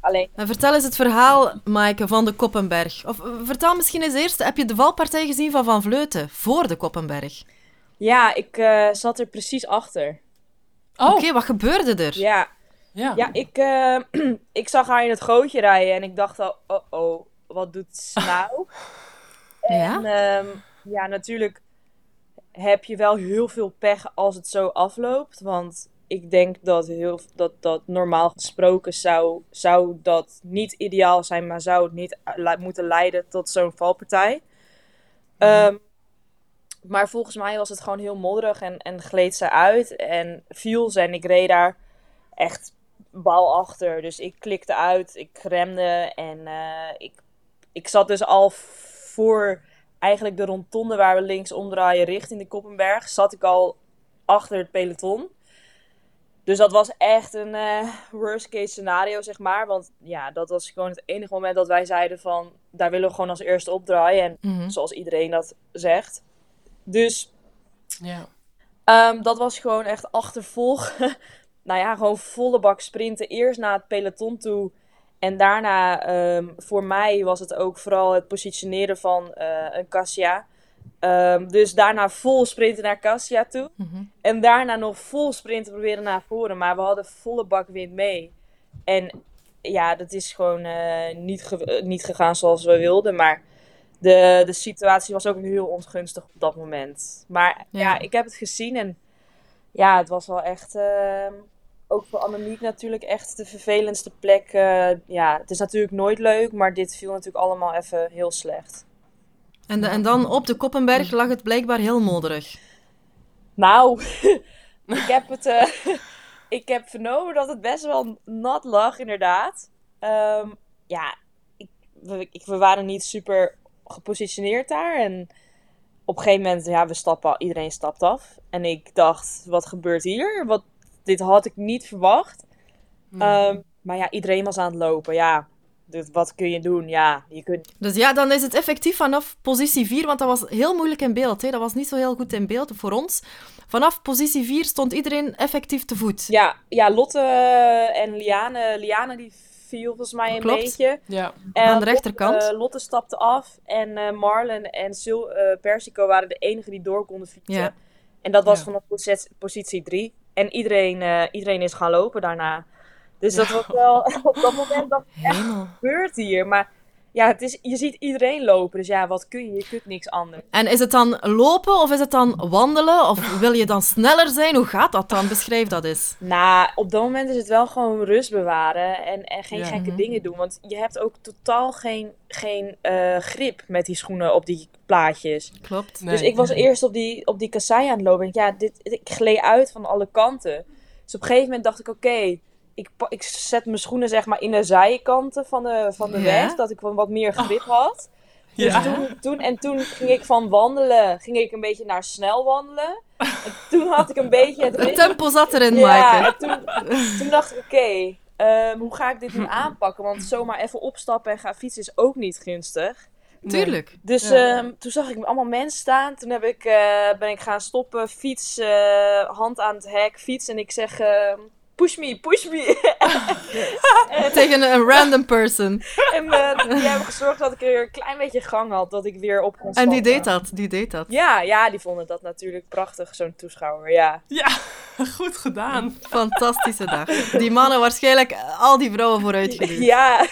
Alleen, En vertel eens het verhaal, Maaike, van de Koppenberg. Of eh, vertel misschien eens eerst, heb je de valpartij gezien van Van Vleuten voor de Koppenberg? ja, ik eh, zat er precies achter. Oh, Oké, wat gebeurde er? Ja, ja. ja ik, eh, [CLEARS THROAT] ik zag haar in het gootje rijden en ik dacht al, oh oh, wat doet ze nou? [LAUGHS] Ja? En ehm, ja, natuurlijk heb je wel heel veel pech als het zo afloopt. Want ik denk dat, heel, dat, dat normaal gesproken zou, zou dat niet ideaal zijn, maar zou het niet le- moeten leiden tot zo'n valpartij. Ehm, maar volgens mij was het gewoon heel modderig en, en gleed ze uit en viel ze en ik reed daar echt bal achter. Dus ik klikte uit, ik remde en eh, ik, ik zat dus al voor eigenlijk de rondtonde waar we links omdraaien richting de Koppenberg, zat ik al achter het peloton. Dus dat was echt een eh, worst case scenario, zeg maar. Want ja, dat was gewoon het enige moment dat wij zeiden van... daar willen we gewoon als eerste opdraaien. En Mhm. zoals iedereen dat zegt. Dus Ja. Ehm, dat was gewoon echt achtervolgen. [LAUGHS] nou ja, gewoon volle bak sprinten. Eerst naar het peloton toe. En daarna, ehm, voor mij was het ook vooral het positioneren van eh, een Cassia. Ehm, dus daarna vol sprinten naar Cassia toe. Mhm. En daarna nog vol sprinten proberen naar voren. Maar we hadden volle bak wind mee. En ja, dat is gewoon eh, niet, ge- eh, niet gegaan zoals we wilden. Maar de, de situatie was ook heel ongunstig op dat moment. Maar ja, Ja. ik heb het gezien. En ja, het was wel echt... eh, ook voor Annemiek natuurlijk echt de vervelendste plek. eh, ja, het is natuurlijk nooit leuk. Maar dit viel natuurlijk allemaal even heel slecht. En, de- en dan op de Koppenberg lag het blijkbaar heel modderig. Nou, [LAUGHS] ik heb het. eh, [LAUGHS] ik heb vernomen dat het best wel nat lag, inderdaad. Ehm, ja, ik, we, ik- we waren niet super gepositioneerd daar. En op een gegeven moment, ja, we stappen, iedereen stapt af. En ik dacht, wat gebeurt hier? Wat, dit had ik niet verwacht. Nee. Ehm, maar ja, iedereen was aan het lopen. Ja, dus wat kun je doen? Ja, je kunt... Dus ja, dan is het effectief vanaf positie 4, want dat was heel moeilijk in beeld. Hè? Dat was niet zo heel goed in beeld voor ons. Vanaf positie 4 stond iedereen effectief te voet. Ja, ja Lotte en Liane, Liane die viel volgens mij een Klopt. beetje. Ja. En Aan de rechterkant. Lotte, eh, Lotte stapte af en eh Marlen en Sil eh, Persico waren de enigen die door konden fietsen. Ja. En dat was Ja. vanaf posi- positie 3. En iedereen, eh, iedereen is gaan lopen daarna. Dus dat was wel, [LAUGHS] op dat moment dacht ik, echt, gebeurt hier? Maar ja, het is, je ziet iedereen lopen. Dus ja, wat kun je? Je kunt niks anders. En is het dan lopen of is het dan wandelen? Of [LAUGHS] wil je dan sneller zijn? Hoe gaat dat dan? Beschrijf dat eens. Nou, op dat moment is het wel gewoon rust bewaren en, en geen Ja. gekke dingen doen. Want je hebt ook totaal geen, geen eh, grip met die schoenen op die plaatjes. Klopt. Nee. Dus ik was eerst op die, op die kassei aan het lopen. En ja, dit, ik gleed uit van alle kanten. Dus op een gegeven moment dacht ik, oké, ik, ik zet mijn schoenen zeg maar in de zijkanten van de, van de Ja. weg. Dat ik wat meer grip had. Dus Ja. toen, toen, en toen ging ik van wandelen, ging ik een beetje naar snel wandelen. En toen had ik een beetje het [LAUGHS] ritme tempo zat erin, ja, Maaike. en toen, toen dacht ik, oké, ehm, hoe ga ik dit nu [LAUGHS] aanpakken? Want zomaar even opstappen en gaan fietsen is ook niet gunstig. Nee. Tuurlijk. Dus Ja. ehm, toen zag ik allemaal mensen staan. Toen heb ik, eh, ben ik gaan stoppen, fiets, eh, hand aan het hek, fiets. En ik zeg, ehm, push me, push me. en [LAUGHS] Tegen een random person. en eh, die hebben gezorgd dat ik weer een klein beetje gang had, dat ik weer op kon En stappen. die deed dat. Die deed dat. Ja, ja, die vonden dat natuurlijk prachtig, zo'n toeschouwer, ja. Ja, [LAUGHS] goed gedaan. Fantastische dag. Die mannen waarschijnlijk al die vrouwen vooruitgeduwd. Ja, [LAUGHS]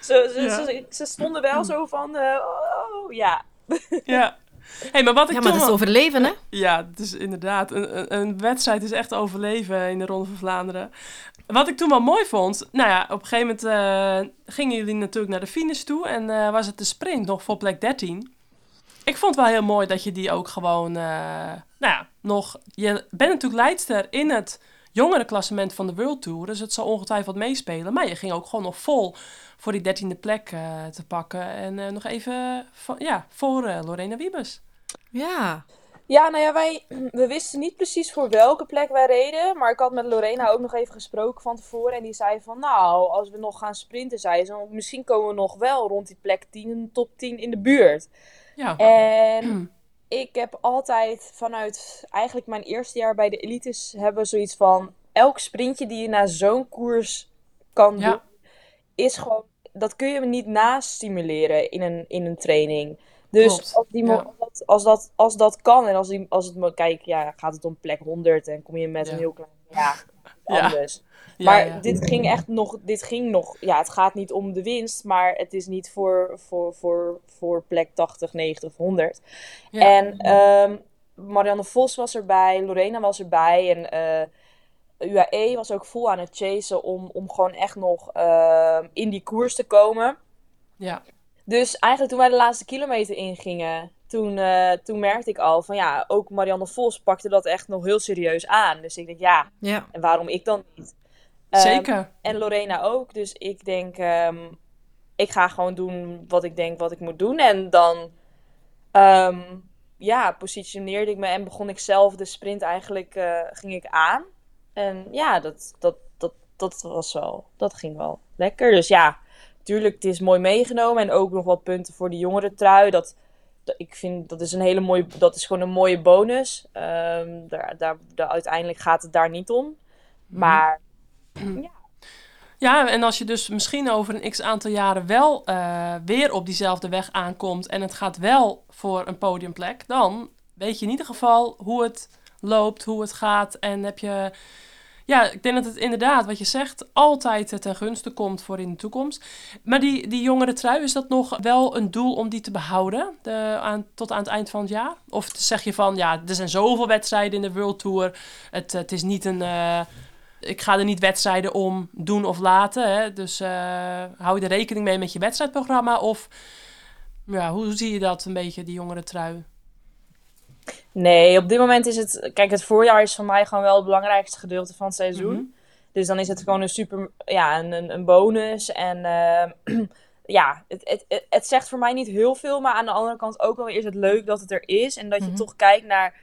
ze, ze, Ja. Ze, ze stonden wel zo van, eh, oh, oh, ja. Ja. Hey, maar wat ik Ja, maar dat is overleven, hè? [LAUGHS] Ja, het is inderdaad. Een, een, een wedstrijd is echt overleven in de Ronde van Vlaanderen. Wat ik toen wel mooi vond. Nou ja, op een gegeven moment eh, gingen jullie natuurlijk naar de finish toe. En eh, was het de sprint nog voor plek 13. Ik vond het wel heel mooi dat je die ook gewoon. eh, nou ja, nog. Je bent natuurlijk leidster in het jongerenklassement van de World Tour. Dus het zal ongetwijfeld meespelen. Maar je ging ook gewoon nog vol voor die dertiende plek eh, te pakken. En eh, nog even van, ja, voor eh, Lorena Wiebes. Ja. Ja, nou ja, wij we wisten niet precies voor welke plek wij reden. Maar ik had met Lorena ook nog even gesproken van tevoren. En die zei van, nou, als we nog gaan sprinten, zei ze, dan misschien komen we nog wel rond die plek 10, top 10 in de buurt. Ja. En [CLEARS THROAT] ik heb altijd vanuit eigenlijk mijn eerste jaar bij de elites hebben zoiets van, elk sprintje die je na zo'n koers kan Ja. doen, is gewoon, dat kun je niet nastimuleren in een, in een training. Dus Klopt, als, die, ja. als, dat, als, dat, als dat kan en als, die, als het, kijk, ja, gaat het om plek 100 en kom je met Ja. een heel klein, Ja. Anders. Ja, maar dit ging echt nog, dit ging nog, ja, het gaat niet om de winst, maar het is niet voor, voor, voor, voor plek 80, 90 of 100. Ja. En ehm, Marianne Vos was erbij, Lorena was erbij en eh, UAE was ook vol aan het chasen om, om gewoon echt nog ehm, in die koers te komen. Ja. Dus eigenlijk toen wij de laatste kilometer ingingen, toen, eh, toen merkte ik al van ja, ook Marianne Vos pakte dat echt nog heel serieus aan. Dus ik denk ja, Ja. en waarom ik dan niet? Ehm, Zeker. en Lorena ook. Dus ik denk, ehm, ik ga gewoon doen wat ik denk wat ik moet doen. En dan, ehm, ja, positioneerde ik me en begon ik zelf de sprint eigenlijk, eh, ging ik aan. En ja, dat, dat, dat, dat was wel, dat ging wel lekker. Dus ja, tuurlijk, het is mooi meegenomen. En ook nog wat punten voor de jongere trui. Dat- ik vind, dat is een hele mooie, dat is gewoon een mooie bonus. Ehm, daar, daar, daar, uiteindelijk gaat het daar niet om. Maar Ja, en als je dus misschien over een x aantal jaren wel eh, weer op diezelfde weg aankomt en het gaat wel voor een podiumplek, dan weet je in ieder geval hoe het loopt, hoe het gaat. En heb je. Ja, ik denk dat het inderdaad, wat je zegt, altijd ten gunste komt voor in de toekomst. Maar die, die jongere trui, is dat nog wel een doel om die te behouden de, aan, tot aan het eind van het jaar? Of zeg je van, ja, er zijn zoveel wedstrijden in de World Tour. Het, het is niet een. eh, ik ga er niet wedstrijden om doen of laten. Hè? Dus eh, hou je er rekening mee met je wedstrijdprogramma? Of ja, hoe zie je dat een beetje, die jongere trui? Nee, op dit moment is het. Kijk, het voorjaar is voor mij gewoon wel het belangrijkste gedeelte van het seizoen. Mhm. Dus dan is het gewoon een super. Ja, een, een, bonus. En eh, [CLEARS THROAT] ja, het, het, het, het zegt voor mij niet heel veel. Maar aan de andere kant ook wel is het leuk dat het er is. En dat je Mhm. toch kijkt naar,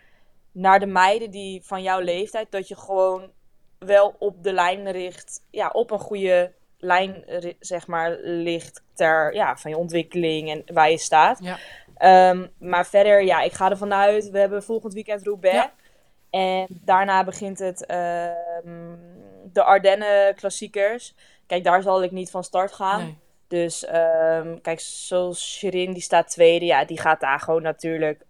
naar de meiden die van jouw leeftijd. Dat je gewoon wel op de lijn richt. Ja, op een goede lijn zeg maar, ligt ter, ja, van je ontwikkeling en waar je staat. Ja. Ehm, maar verder, ja, ik ga ervan uit. We hebben volgend weekend Roubaix. Ja. En daarna begint het ehm, de Ardennen klassiekers. Kijk, daar zal ik niet van start gaan. Nee. Dus ehm, kijk, zoals Shirin, die staat tweede. Ja, die gaat daar gewoon natuurlijk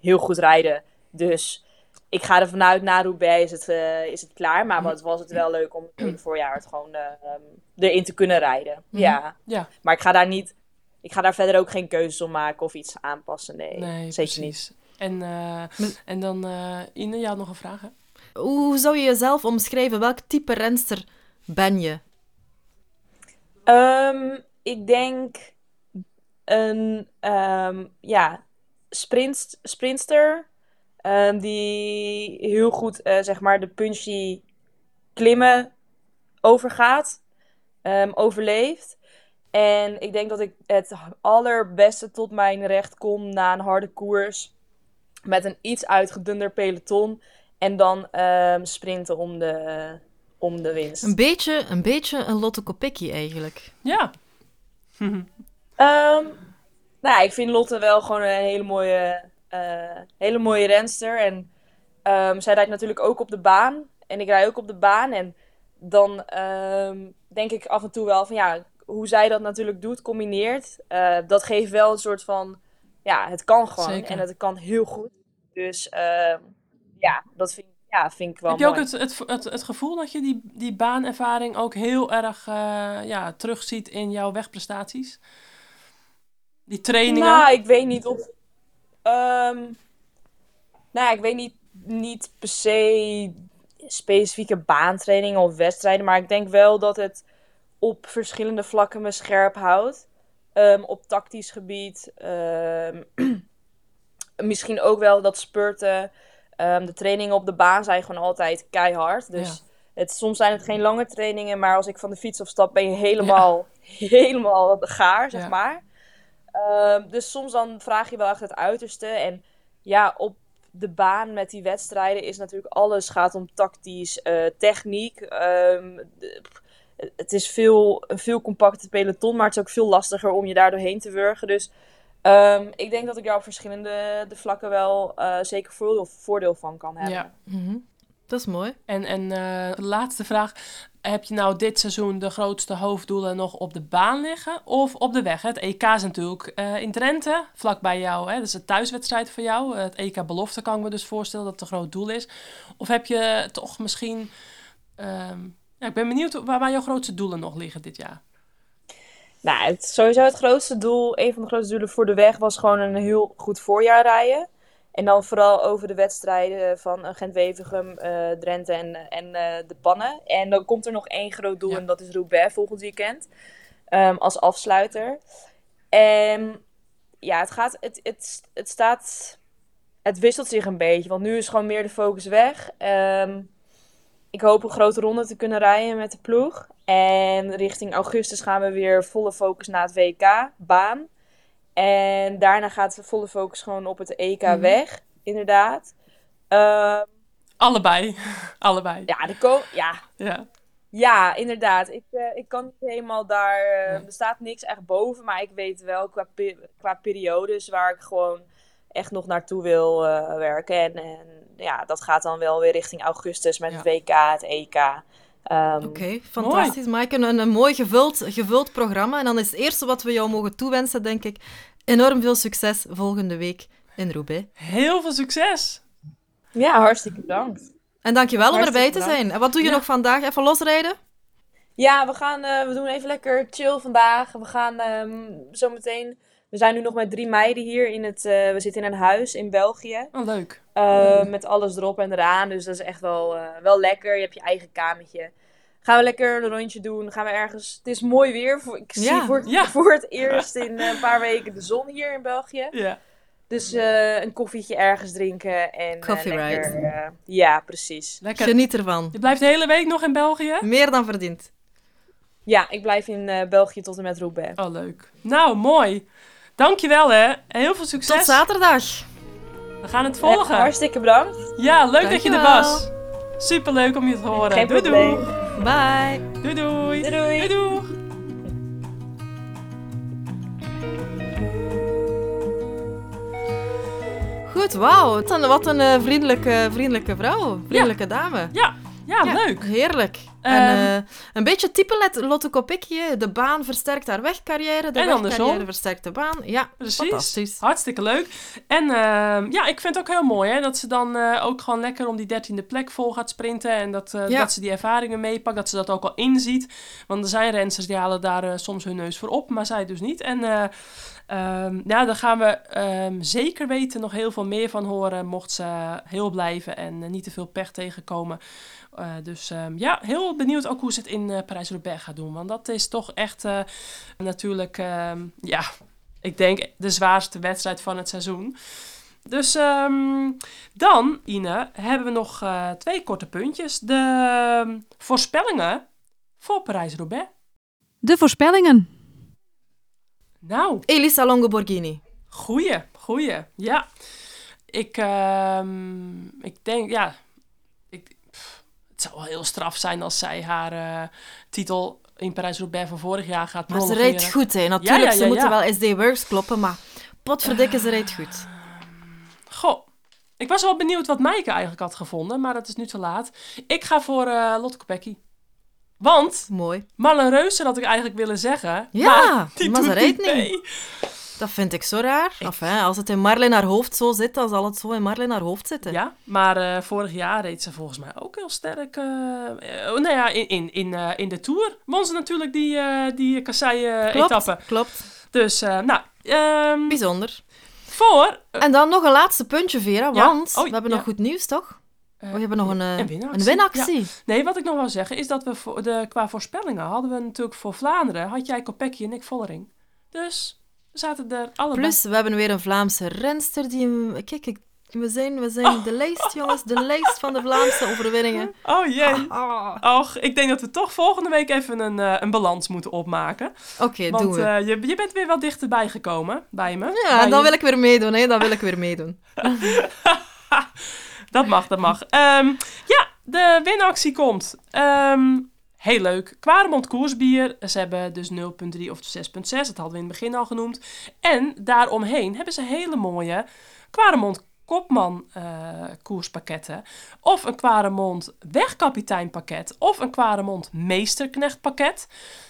heel goed rijden. Dus ik ga er vanuit, na Roubaix is het, eh, is het klaar. Maar wat was het wel leuk om in het voorjaar het gewoon erin te kunnen rijden. Mhm. Ja, Ja, maar ik ga daar niet... Ik ga daar verder ook geen keuzes om maken of iets aanpassen. Nee, nee, zeker niet. En, eh, en dan, eh Ine, je had nog een vraag, hè? Hoe zou je jezelf omschrijven? Welk type renster ben je? Ehm, ik denk een ehm, ja, sprint, sprintster ehm, die heel goed eh, zeg maar de punchy klimmen overgaat, ehm, overleeft. En ik denk dat ik het allerbeste tot mijn recht kom na een harde koers met een iets uitgedunder peloton en dan ehm, sprinten om de, om de winst. Een beetje een, beetje een Lotte Kopecky eigenlijk. Ja. [LAUGHS] Ehm, nou ja, ik vind Lotte wel gewoon een hele mooie, eh, hele mooie renster. En ehm, zij rijdt natuurlijk ook op de baan. En ik rijd ook op de baan. En dan ehm, denk ik af en toe wel van ja, hoe zij dat natuurlijk doet, combineert. eh, dat geeft wel een soort van, ja, het kan gewoon. Zeker. En het kan heel goed. Dus ehm, ja, dat vind, ja, vind ik wel Heb je ook het, het, het, het gevoel dat je die, die baanervaring ook heel erg eh, ja, terugziet in jouw wegprestaties? Die trainingen? Nou, ik weet niet of. ehm, nou, ik weet niet, niet per se specifieke baantrainingen of wedstrijden. Maar ik denk wel dat het op verschillende vlakken me scherp houdt. Ehm, op tactisch gebied. ehm, [CLEARS THROAT] misschien ook wel dat spurten. Ehm, de trainingen op de baan zijn gewoon altijd keihard. Dus het, soms zijn het geen lange trainingen. Maar als ik van de fiets afstap, ben je helemaal, [LAUGHS] helemaal gaar, zeg Ja. maar. Dus soms dan vraag je wel echt het uiterste. En ja, op de baan met die wedstrijden is natuurlijk alles gaat om tactisch, eh, techniek. De- het is veel, een veel compacter peloton, maar het is ook veel lastiger om je daar doorheen te wurgen. Dus ehm, ik denk dat ik daar op verschillende de vlakken wel eh, zeker voordeel, voordeel van kan hebben. Ja. Mhm. Dat is mooi. En, en eh, de laatste vraag. Heb je nou dit seizoen de grootste hoofddoelen nog op de baan liggen of op de weg? hè? Het EK is natuurlijk eh, in Drenthe, vlak bij jou. Hè? Dat is een thuiswedstrijd voor jou. Eh, Het EK belofte kan ik me dus voorstellen dat het een groot doel is. Of heb je toch misschien... ehm, ja, ik ben benieuwd waar, waar jouw grootste doelen nog liggen dit jaar. Nou, het, sowieso het grootste doel, een van de grootste doelen voor de weg was gewoon een heel goed voorjaar rijden. En dan vooral over de wedstrijden van eh, Gent-Wevelgem, eh, Drenthe en, en eh, de Pannen. En dan komt er nog één groot doel Ja. en dat is Roubaix volgend weekend. ehm, als afsluiter. En ja, het gaat, het, het, het staat, het wisselt zich een beetje. Want nu is gewoon meer de focus weg. Ehm, ik hoop een grote ronde te kunnen rijden met de ploeg. En richting augustus gaan we weer volle focus naar het WK, baan. En daarna gaat de volle focus gewoon op het EK Mhm. weg, inderdaad. Ehm, Allebei. [LAUGHS] Allebei. ja, de ko ja, Ja. ja, inderdaad. Ik, eh, ik kan niet helemaal daar. Nee. Er staat niks echt boven, maar ik weet wel qua, pe- qua periodes waar ik gewoon echt nog naartoe wil eh, werken. En, en ja, dat gaat dan wel weer richting augustus met Ja. het WK, het EK. Ehm, Oké, fantastisch. Maaike, een, een mooi gevuld, gevuld programma. En dan is het eerste wat we jou mogen toewensen, denk ik, enorm veel succes volgende week in Roubaix. Heel veel succes. Ja, hartstikke bedankt. En dankjewel om Hartstikke erbij te bedankt. zijn. En wat doe je Ja. nog vandaag? Even losrijden? Ja, we gaan, eh, we doen even lekker chill vandaag. We gaan ehm zometeen. We zijn nu nog met drie meiden hier in het. eh, we zitten in een huis in België. Oh, leuk. Eh, Met alles erop en eraan. Dus dat is echt wel, eh, wel lekker. Je hebt je eigen kamertje. Gaan we lekker een rondje doen. Gaan we ergens. Het is mooi weer. Ik zie Ja. voor, Ja. voor het eerst in een paar weken de zon hier in België. Ja. Dus eh, een koffietje ergens drinken. En, eh, Coffee lekker, ride. ja, precies. Lekker. Geniet ervan. Je blijft de hele week nog in België? Meer dan verdiend. Ja, ik blijf in eh, België tot en met Roubaix. Oh, leuk. Nou, mooi. Dankjewel, hè. Heel veel succes. Tot zaterdag. We gaan het Eh, volgen. hartstikke bedankt. Ja, leuk dat je er was. Superleuk om je te horen. Geen doei, probleem. doei. Bye. Doei doei. Doei, doei. doei, doei. Goed, wauw. Wat een, wat een eh, vriendelijke, vriendelijke vrouw. Vriendelijke dame. Ja, ja, leuk. Heerlijk. Ehm, en, eh, een beetje type Let- Lotte Kopecky. hè. De baan versterkt haar wegcarrière. De En wegcarrière andersom. versterkt de baan. Ja, Precies. fantastisch. Hartstikke leuk. En ehm, ja, ik vind het ook heel mooi hè, dat ze dan eh, ook gewoon lekker om die dertiende plek vol gaat sprinten. En dat, eh, Ja. dat ze die ervaringen meepakt, dat ze dat ook al inziet. Want er zijn rensters die halen daar soms hun neus voor op, maar zij dus niet. En ehm, ja, daar gaan we zeker weten nog heel veel meer van horen, mocht ze heel blijven en niet te veel pech tegenkomen. Eh, dus ehm, ja, heel benieuwd ook hoe ze het in eh, Parijs-Roubaix gaat doen. Want dat is toch echt eh, natuurlijk, ehm, ja, ik denk de zwaarste wedstrijd van het seizoen. Dus ehm, dan, Ine, hebben we nog eh, twee korte puntjes. De voorspellingen voor Parijs-Roubaix. De voorspellingen. Nou, Elisa Longoborghini. goeie, goeie, ja. Ik, ehm, ik denk, ja, zou wel heel straf zijn als zij haar eh, titel in Parijs-Roubaix van vorig jaar gaat Maar ze rijdt goed, hè. Natuurlijk, Ja, ja, ja, ze moeten wel SD Works kloppen, maar potverdikke, ze rijdt goed. Goh, ik was wel benieuwd wat Maaike eigenlijk had gevonden, maar dat is nu te laat. Ik ga voor eh Lotte Kopecky. Want Mooi. Marlen Reuser had ik eigenlijk willen zeggen. Ja, maar, die doet niet niet. Dat vind ik zo raar. Enfin, als het in Marlin haar hoofd zo zit, dan zal het zo in Marlin haar hoofd zitten. Ja, maar eh, vorig jaar reed ze volgens mij ook heel sterk. eh, nou ja, in, in, in, eh, in de Tour won ze natuurlijk die, die klopt, kassei-etappe. klopt. Dus, eh, nou, ehm, Bijzonder. voor... En dan nog een laatste puntje, Vera, Ja. want Oh, we hebben ja. nog goed nieuws, toch? We hebben nog een, een winactie. een winactie. Ja. Nee, wat ik nog wil zeggen is dat we voor de, qua voorspellingen hadden we natuurlijk voor Vlaanderen, had jij Kopecky en ik Vollering. Dus zaten er allebei. Plus, we hebben weer een Vlaamse renster die... Kijk, we zijn, we zijn Oh. de lijst, jongens. De lijst van de Vlaamse overwinningen. Oh jee. Och, ik denk dat we toch volgende week even een, eh, een balans moeten opmaken. Oké, doen Want we. eh, je, je bent weer wat dichterbij gekomen bij me. ja, Bij dan je- wil ik weer meedoen, hè. Dan wil ik weer meedoen. [LAUGHS] Dat mag, dat mag. Ehm, ja, de winactie komt. Ehm, heel leuk. Quaremont koersbier. Ze hebben dus 0,3 of 6,6. Dat hadden we in het begin al genoemd. En daaromheen hebben ze hele mooie Quaremont Kopman eh, koerspakketten. Of een Quaremont Wegkapitein pakket. Of een Quaremont Meesterknecht pakket.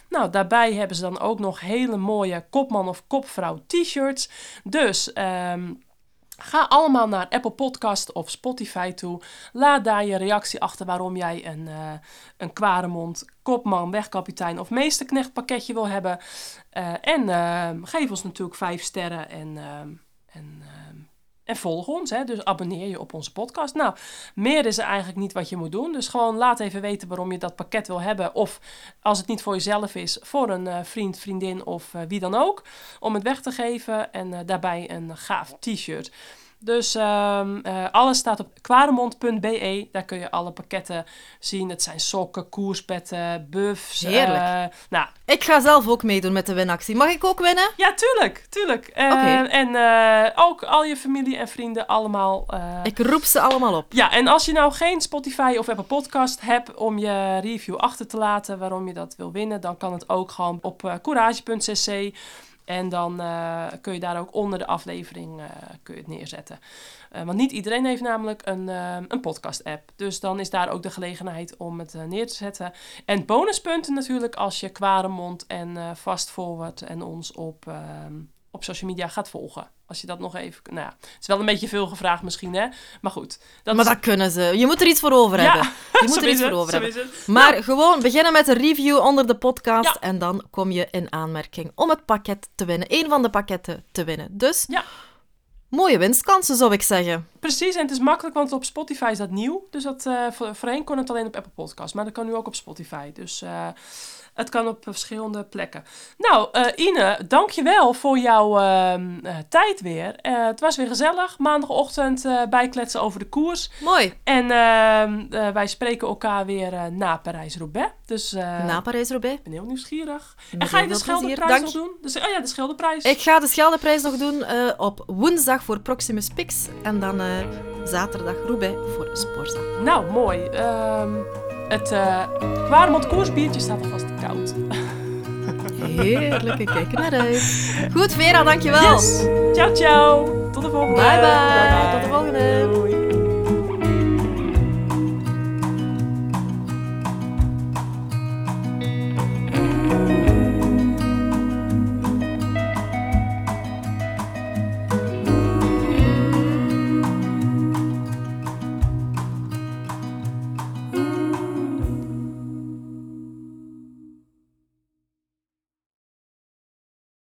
Nou, daarbij hebben ze dan ook nog hele mooie kopman of kopvrouw t-shirts. Dus ehm, Ga allemaal naar Apple Podcast of Spotify toe. Laat daar je reactie achter waarom jij een, eh een Kwaremond, Kopman, Wegkapitein of Meesterknecht pakketje wil hebben. Eh, en eh, geef ons natuurlijk vijf sterren en, en, en volg ons. Hè? Dus abonneer je op onze podcast. Nou, meer is er eigenlijk niet wat je moet doen. Dus gewoon laat even weten waarom je dat pakket wil hebben. Of als het niet voor jezelf is, voor een eh, vriend, vriendin of eh, wie dan ook. Om het weg te geven en eh, daarbij een gaaf t-shirt. Dus ehm, eh, alles staat op kwaremond.be. Daar kun je alle pakketten zien. Het zijn sokken, koerspetten, buffs. Heerlijk. eh, nou, Ik ga zelf ook meedoen met de winactie. Mag ik ook winnen? ja, tuurlijk, tuurlijk. Oké. En ook al je familie en vrienden allemaal. Ik roep ze allemaal op. ja, en als je nou geen Spotify of Apple Podcast hebt om je review achter te laten waarom je dat wil winnen, dan kan het ook gewoon op courage.cc. En dan eh, kun je daar ook onder de aflevering eh, kun je het neerzetten. Eh, want niet iedereen heeft namelijk een, een podcast-app. Dus dan is daar ook de gelegenheid om het neer te zetten. En bonuspunten natuurlijk als je Kwaremond en Fast Forward en ons op, op social media gaat volgen. Als je dat nog even... Nou ja, het is wel een beetje veel gevraagd misschien, hè? Maar goed. Dat maar dat kunnen ze. Je moet er iets voor over Ja, hebben. [LAUGHS] Je moet er iets voor het, over zo hebben. Maar gewoon beginnen met een review onder de podcast. Ja. En dan kom je in aanmerking om het pakket te winnen. Eén van de pakketten te winnen. Dus Ja. mooie winstkansen, zou ik zeggen. Precies, en het is makkelijk, want op Spotify is dat nieuw. Dus dat, eh, voor, voorheen kon het alleen op Apple Podcasts, maar dat kan nu ook op Spotify. Dus eh, het kan op verschillende plekken. Nou, eh, Ine, dankjewel voor jouw ehm, eh, tijd weer. Eh, het was weer gezellig. Maandagochtend bijkletsen over de koers. Mooi. En ehm, eh, wij spreken elkaar weer na Parijs-Roubaix. Dus Na Parijs-Roubaix. ik ben heel nieuwsgierig. Met en ga je de. Scheldeprijs Dank nog doen? Dus, oh ja, de Scheldeprijs. Ik ga de Scheldeprijs nog doen op woensdag voor Proximus Pix. En dan zaterdag Roubaix voor Sporza. Nou, mooi. Ehm, Het uh, Kwaremond koersbiertje staat alvast koud. Heerlijk, ik kijk er naar uit. Goed, Vera, dankjewel. Yes. Ciao, ciao. Tot de volgende. Bye, bye. bye, bye. Tot de volgende. Doei.